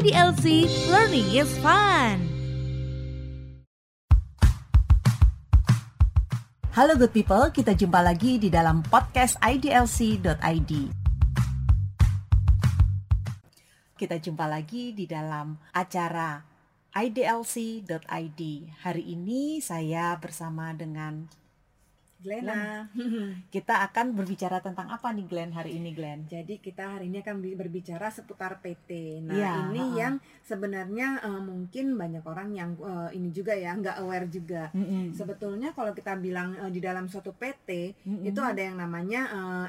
IDLC Learning is Fun. Halo good people, kita jumpa lagi di dalam podcast idlc.id. Kita jumpa lagi di dalam acara idlc.id. Hari ini saya bersama dengan Glena. kita akan berbicara tentang apa nih Glenn hari ini Glenn? Jadi kita hari ini akan bi- berbicara seputar PT. Nah Iya, ini ha-ha. yang sebenarnya eh, mungkin banyak orang yang eh, ini juga ya nggak aware juga. Mm-mm. Sebetulnya kalau kita bilang eh, di dalam suatu PT Mm-mm. itu ada yang namanya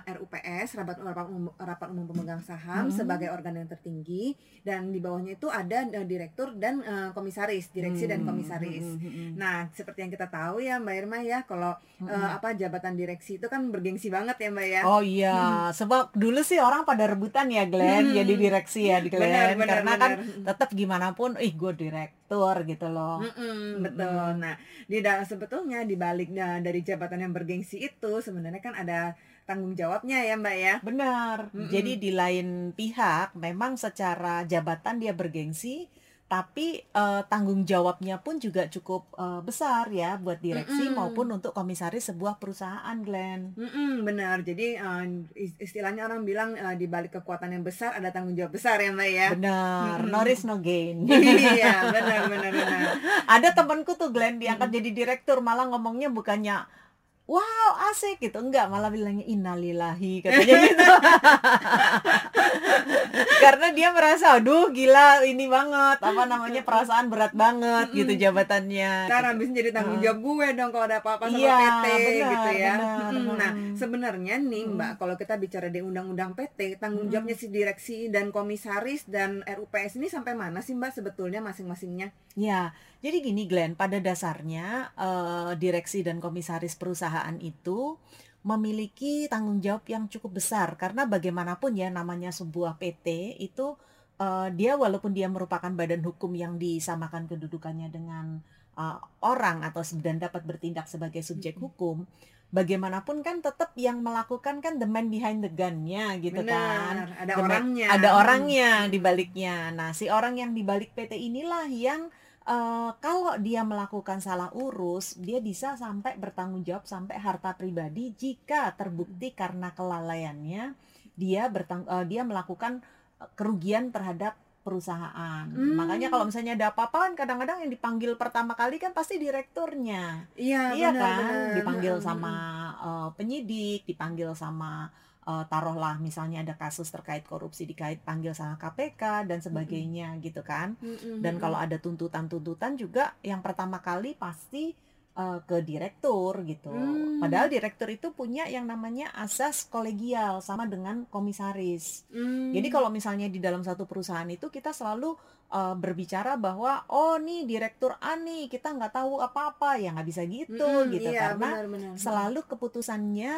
eh, RUPS rapat rapat umum, rapat umum pemegang saham Mm-mm. sebagai organ yang tertinggi dan di bawahnya itu ada eh, direktur dan eh, komisaris direksi dan Mm, komisaris. mm, mm, mm. Nah seperti yang kita tahu ya Mbak Irma ya kalau eh, Mm-mm. Apa jabatan direksi itu kan bergengsi banget ya Mbak ya. Oh iya, sebab dulu sih orang pada rebutan ya Glenn Hmm. jadi direksi ya di Glenn Benar, benar, karena kan benar. tetap gimana pun, ih gue direktur gitu loh. Mm-mm, betul. Nah, di da- sebetulnya di balik nah, dari jabatan yang bergengsi itu sebenarnya kan ada tanggung jawabnya ya, Mbak ya. Benar. Mm-mm. Jadi di lain pihak memang secara jabatan dia bergengsi, tapi eh, tanggung jawabnya pun juga cukup eh, besar ya buat direksi Mm-mm. maupun untuk komisaris sebuah perusahaan, Glenn. Mm-mm, benar. Jadi is- istilahnya orang bilang eh, di balik kekuatan yang besar ada tanggung jawab besar ya, Mbak ya. Benar, Mm-mm. no risk no gain. iya, benar benar benar. Ada temanku tuh Glenn diangkat jadi direktur malah ngomongnya bukannya Wow asik gitu enggak malah bilangnya innalillahi katanya gitu karena dia merasa aduh gila ini banget apa namanya perasaan berat banget gitu jabatannya Karena gitu. habis jadi tanggung jawab gue dong kalau ada apa-apa sama Iya, PT benar, gitu ya. benar. Mm, Nah, Mm. sebenarnya nih Mm. Mbak, kalau kita bicara di undang-undang PT, tanggung Mm. jawabnya si direksi dan komisaris dan RUPS ini sampai mana sih Mbak sebetulnya masing-masingnya? Ya, jadi gini Glenn, pada dasarnya eh, direksi dan komisaris perusahaan itu memiliki tanggung jawab yang cukup besar karena bagaimanapun ya namanya sebuah PT itu eh, dia walaupun dia merupakan badan hukum yang disamakan kedudukannya dengan eh, orang atau dan dapat bertindak sebagai subjek Mm-mm. hukum, bagaimanapun kan tetap yang melakukan kan the man behind the gun-nya gitu kan Benar, ada The man- orangnya. ada Hmm. orangnya di baliknya. Nah, si orang yang di balik PT inilah yang eh, kalau dia melakukan salah urus, dia bisa sampai bertanggung jawab sampai harta pribadi jika terbukti karena kelalaiannya dia bertang eh, dia melakukan eh, kerugian terhadap perusahaan. Hmm. Makanya kalau misalnya ada apa-apa kan kadang-kadang yang dipanggil pertama kali kan pasti direkturnya. Iya, Iya benar, kan, benar. dipanggil sama eh, penyidik, dipanggil sama eh, taruhlah misalnya ada kasus terkait korupsi dikait panggil sama KPK dan sebagainya gitu kan. mm, mm, Dan mm, kalau ada tuntutan-tuntutan juga yang pertama kali pasti eh, ke direktur gitu. Hmm. Padahal direktur itu punya yang namanya asas kolegial sama dengan komisaris. mm. Jadi kalau misalnya di dalam satu perusahaan itu kita selalu uh, berbicara bahwa oh nih direktur A nih kita nggak tahu apa-apa ya nggak bisa gitu Mm-mm, gitu iya, karena benar, benar. selalu keputusannya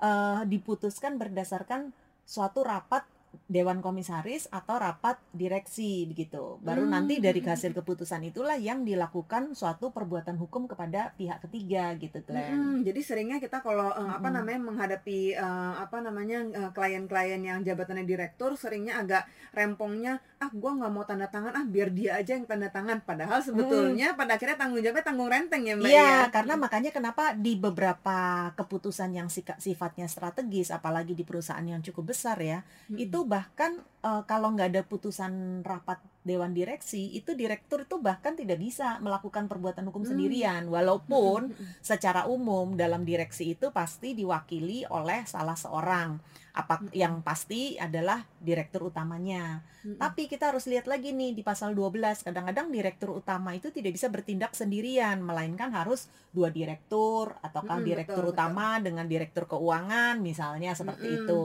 uh, diputuskan berdasarkan suatu rapat dewan komisaris atau rapat direksi begitu. Baru Hmm. nanti dari hasil keputusan itulah yang dilakukan suatu perbuatan hukum kepada pihak ketiga gitu Glenn. Mm-mm, jadi seringnya kita kalau eh, apa namanya menghadapi eh, apa namanya klien-klien yang jabatannya direktur seringnya agak rempongnya ah gua nggak mau tanda tangan ah biar dia aja yang tanda tangan. Padahal sebetulnya pada akhirnya tanggung jawabnya tanggung renteng ya mbak Iya, ya. karena makanya kenapa di beberapa keputusan yang sifatnya strategis, apalagi di perusahaan yang cukup besar ya, Mm-mm. itu bahkan eh, kalau nggak ada putusan rapat dewan direksi, itu direktur itu bahkan tidak bisa melakukan perbuatan hukum Hmm. sendirian, walaupun Mm-mm. secara umum dalam direksi itu pasti diwakili oleh salah seorang. Apa Mm-mm. yang pasti adalah direktur utamanya. Mm-mm. Tapi kita harus lihat lagi nih di pasal 12, kadang-kadang direktur utama itu tidak bisa bertindak sendirian, melainkan harus dua direktur ataukah Mm-mm, direktur betul, utama dengan direktur keuangan misalnya seperti Mm-mm, itu.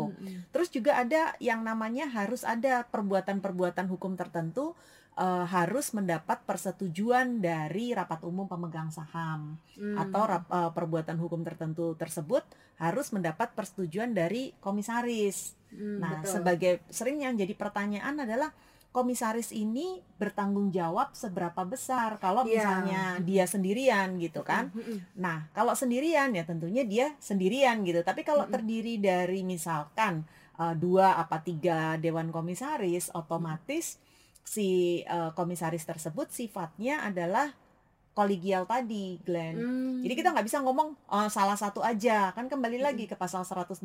Terus juga ada yang namanya harus ada perbuatan-perbuatan hukum tertentu eh, harus mendapat persetujuan dari rapat umum pemegang saham Mm. atau rap- eh, perbuatan hukum tertentu tersebut harus mendapat persetujuan dari komisaris. Mm, Nah, betul. sebagai sering yang jadi pertanyaan adalah komisaris ini bertanggung jawab seberapa besar kalau Iya. misalnya dia sendirian gitu kan. Mm-mm. Nah, kalau sendirian ya tentunya dia sendirian gitu. Tapi kalau Mm-mm. terdiri dari misalkan uh, dua apa tiga dewan komisaris, otomatis si eh, komisaris tersebut sifatnya adalah kolegial tadi, Glenn. Hmm. Jadi kita nggak bisa ngomong eh, salah satu aja, kan kembali Mm-mm. lagi ke pasal 108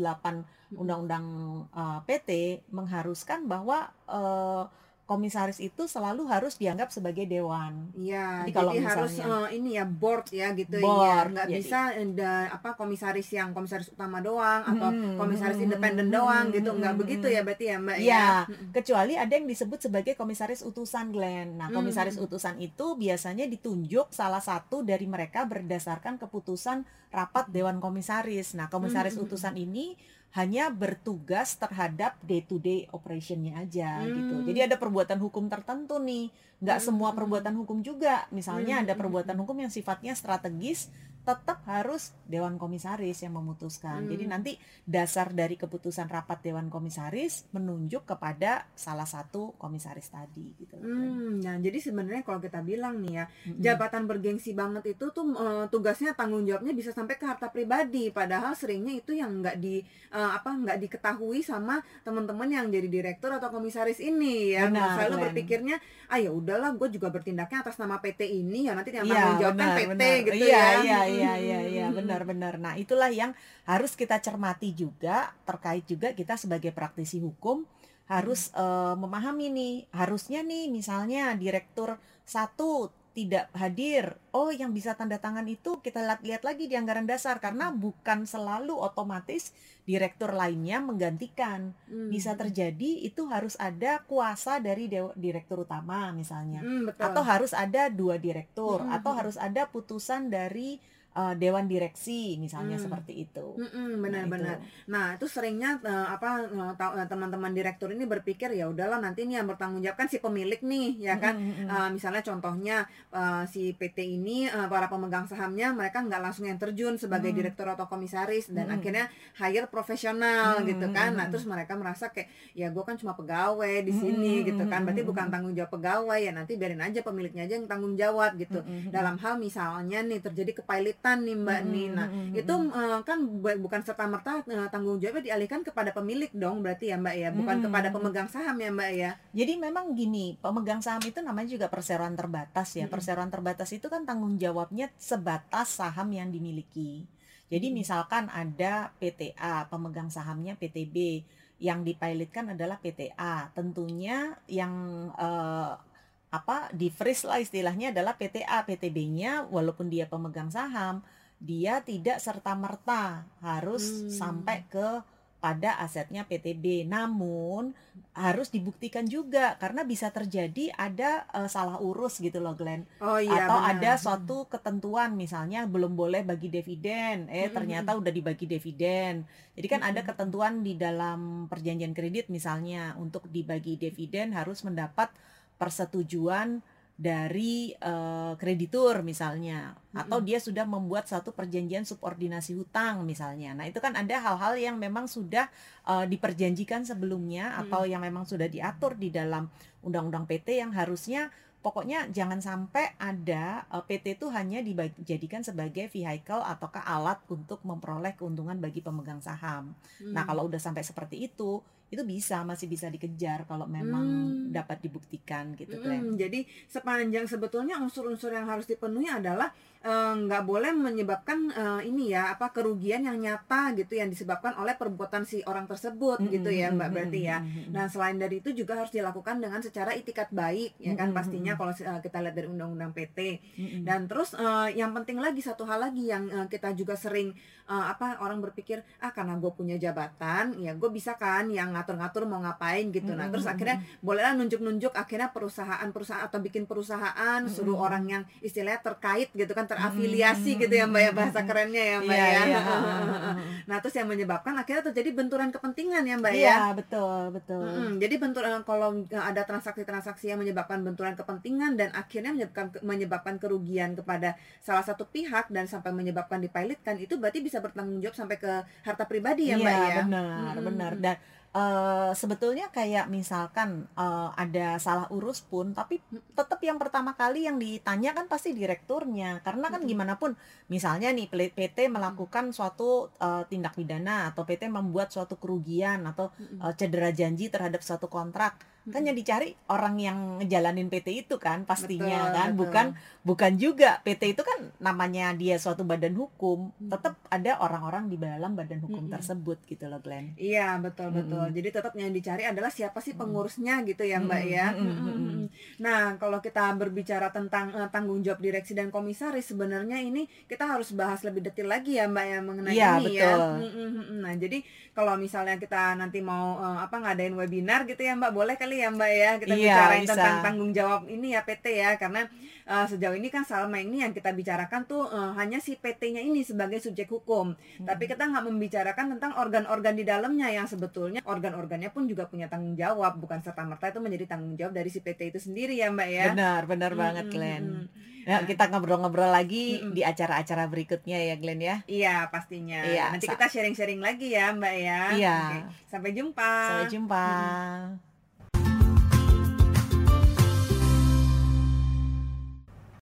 Undang-Undang eh, PT mengharuskan bahwa eh, komisaris itu selalu harus dianggap sebagai dewan. Iya, Jadi jadi, kalau harus misalnya- eh, ini ya board ya gitu ya, Board, nggak jadi- bisa ada apa komisaris yang komisaris utama doang atau Hmm, komisaris hmm, independen hmm, doang hmm, gitu, nggak hmm, begitu hmm. ya berarti ya Mbak Iya, ya. Mm-mm. kecuali ada yang disebut sebagai komisaris utusan Glenn. Nah, Hmm, komisaris hmm. utusan itu biasanya ditunjuk salah satu dari mereka berdasarkan keputusan rapat dewan komisaris. Nah, komisaris Hmm, hmm, utusan ini hanya bertugas terhadap day to day operationnya aja gitu. Hmm. Jadi ada perbuatan hukum tertentu nih, nggak Hmm, semua perbuatan hukum juga. Misalnya Hmm, ada hmm, perbuatan hukum yang sifatnya strategis, tetap harus dewan komisaris yang memutuskan. Jadi Hmm. nanti dasar dari keputusan rapat dewan komisaris menunjuk kepada salah satu komisaris tadi gitu. Hmm, nah jadi sebenarnya kalau kita bilang nih ya, Mm-mm. jabatan bergengsi banget itu tuh eh, tugasnya tanggung jawabnya bisa sampai ke harta pribadi, padahal seringnya itu yang nggak di eh, apa nggak diketahui sama teman-teman yang jadi direktur atau komisaris ini ya. Benar, Selalu berpikirnya, ah ya udahlah, gue juga bertindaknya atas nama PT ini ya nanti yang Iya, tanggung jawab kan benar, PT benar. gitu iya, ya. Iya, iya, iya, iya, Hmm. benar-benar. Nah, itulah yang harus kita cermati juga terkait juga kita sebagai praktisi hukum harus eh, memahami nih, harusnya nih misalnya direktur satu tidak hadir. Oh, yang bisa tanda tangan itu kita lihat, lihat lagi di anggaran dasar karena bukan selalu otomatis direktur lainnya menggantikan. Hmm. Bisa terjadi itu harus ada kuasa dari dewa- direktur utama misalnya Hmm, betul. atau harus ada dua direktur Mm-mm, atau mm-mm. harus ada putusan dari uh, dewan direksi misalnya Hmm. seperti itu. Nah, benar-benar. itu. Nah, itu seringnya eh, apa eh, teman-teman direktur ini berpikir ya udahlah nanti nih yang bertanggung jawab kan si pemilik nih, ya kan. Eh, misalnya contohnya eh, si PT ini eh, para pemegang sahamnya mereka nggak langsung yang terjun sebagai Hmm. direktur atau komisaris dan Hmm. akhirnya hire profesional Hmm, gitu hmm, kan. hmm, Nah, hmm. terus mereka merasa kayak ya gue kan cuma pegawai di Hmm, sini hmm, gitu kan. hmm, Berarti hmm, bukan hmm. tanggung jawab pegawai ya nanti biarin aja pemiliknya aja yang tanggung jawab gitu. Mm-mm, Dalam hal misalnya nih terjadi kepailitan nih Mbak Mm-mm, nih. Nah, mm-mm, itu eh, kan bu- bukan serta merta tanggung jawabnya dialihkan kepada pemilik dong berarti ya Mbak ya, bukan Hmm. kepada pemegang saham ya Mbak ya. Jadi memang gini, pemegang saham itu namanya juga perseroan terbatas ya. Mm-mm. Perseroan terbatas itu kan tanggung jawabnya sebatas saham yang dimiliki. Jadi misalkan ada PTA, pemegang sahamnya PTB, yang dipilotkan adalah PTA. Tentunya yang eh, apa di freeze lah istilahnya adalah PTA, PTB-nya walaupun dia pemegang saham, dia tidak serta merta harus Hmm. sampai ke pada asetnya PTB. Namun harus dibuktikan juga karena bisa terjadi ada eh, salah urus gitu loh Glenn Oh iya atau benar. ada suatu ketentuan misalnya belum boleh bagi dividen eh Mm-mm. ternyata udah dibagi dividen jadi kan ada Mm-mm. ketentuan di dalam perjanjian kredit misalnya untuk dibagi dividen harus mendapat persetujuan dari eh, kreditur misalnya atau dia sudah membuat satu perjanjian subordinasi hutang misalnya nah itu kan ada hal-hal yang memang sudah eh, diperjanjikan sebelumnya atau yang memang sudah diatur di dalam undang-undang PT yang harusnya pokoknya jangan sampai ada eh, PT itu hanya dijadikan sebagai vehicle ataukah alat untuk memperoleh keuntungan bagi pemegang saham. Nah, Hmm. kalau udah sampai seperti itu, itu bisa masih bisa dikejar kalau memang Hmm. dapat dibuktikan gitu, Mm-mm, Glenn. jadi sepanjang sebetulnya unsur-unsur yang harus dipenuhi adalah eh, nggak boleh menyebabkan eh, ini ya apa kerugian yang nyata gitu yang disebabkan oleh perbuatan si orang tersebut gitu ya Mbak berarti ya. Nah selain dari itu juga harus dilakukan dengan secara itikat baik ya kan pastinya kalau eh, kita lihat dari undang-undang PT. Dan terus yang penting lagi satu hal lagi yang kita juga sering apa orang berpikir ah karena gue punya jabatan ya gue bisa kan yang ngatur-ngatur mau ngapain gitu. Nah terus akhirnya bolehlah nunjuk-nunjuk akhirnya perusahaan-perusahaan atau bikin perusahaan suruh orang yang istilahnya terkait gitu kan terafiliasi gitu ya mbak ya bahasa kerennya ya mbak Iya, ya. iya. nah terus yang menyebabkan akhirnya terjadi benturan kepentingan ya mbak ya. Iya, betul, betul. Mm-mm. Jadi benturan kalau eh, ada transaksi-transaksi yang menyebabkan benturan kepentingan dan akhirnya menyebabkan menyebabkan kerugian kepada salah satu pihak dan sampai menyebabkan dipilotkan itu berarti bisa bertanggung jawab sampai ke harta pribadi ya Iya, mbak ya. benar, Mm-mm. benar. Dan eh, sebetulnya kayak misalkan eh, ada salah urus pun, tapi tetap yang pertama kali yang ditanya kan pasti direkturnya, karena kan gimana pun, misalnya nih PT melakukan suatu eh, tindak pidana atau PT membuat suatu kerugian atau eh, cedera janji terhadap suatu kontrak. Kan yang dicari orang yang ngejalanin PT itu kan pastinya Betul, kan betul. bukan bukan juga PT itu kan namanya dia suatu badan hukum Mm. tetap ada orang-orang di dalam badan hukum Mm-mm. tersebut gitu loh Glenn Iya betul betul. Mm-mm. Jadi tetap yang dicari adalah siapa sih Mm-mm. pengurusnya gitu ya Mbak Mm-mm, ya. mm-mm. Nah kalau kita berbicara tentang eh, tanggung jawab direksi dan komisaris sebenarnya ini kita harus bahas lebih detail lagi ya Mbak ya mengenai Iya, ini ya. betul. Mm-mm, mm-mm. Nah jadi kalau misalnya kita nanti mau eh, apa ngadain webinar gitu ya Mbak boleh kali ya Mbak ya kita Iya, bicarain bisa. tentang tanggung jawab ini ya PT ya karena eh, sejauh ini kan selama ini yang kita bicarakan tuh eh, hanya si PT-nya ini sebagai subjek hukum. Tapi kita nggak membicarakan tentang organ-organ di dalamnya yang sebetulnya organ-organnya pun juga punya tanggung jawab, bukan serta merta itu menjadi tanggung jawab dari si PT itu sendiri ya Mbak ya. benar benar Mm, banget mm, Glenn mm. Nah, kita ngobrol-ngobrol lagi Mm-mm. di acara-acara berikutnya ya Glenn ya Iya pastinya. Iya, Nanti kita sharing-sharing lagi ya Mbak ya. Iya. Oke, Sampai jumpa. sampai jumpa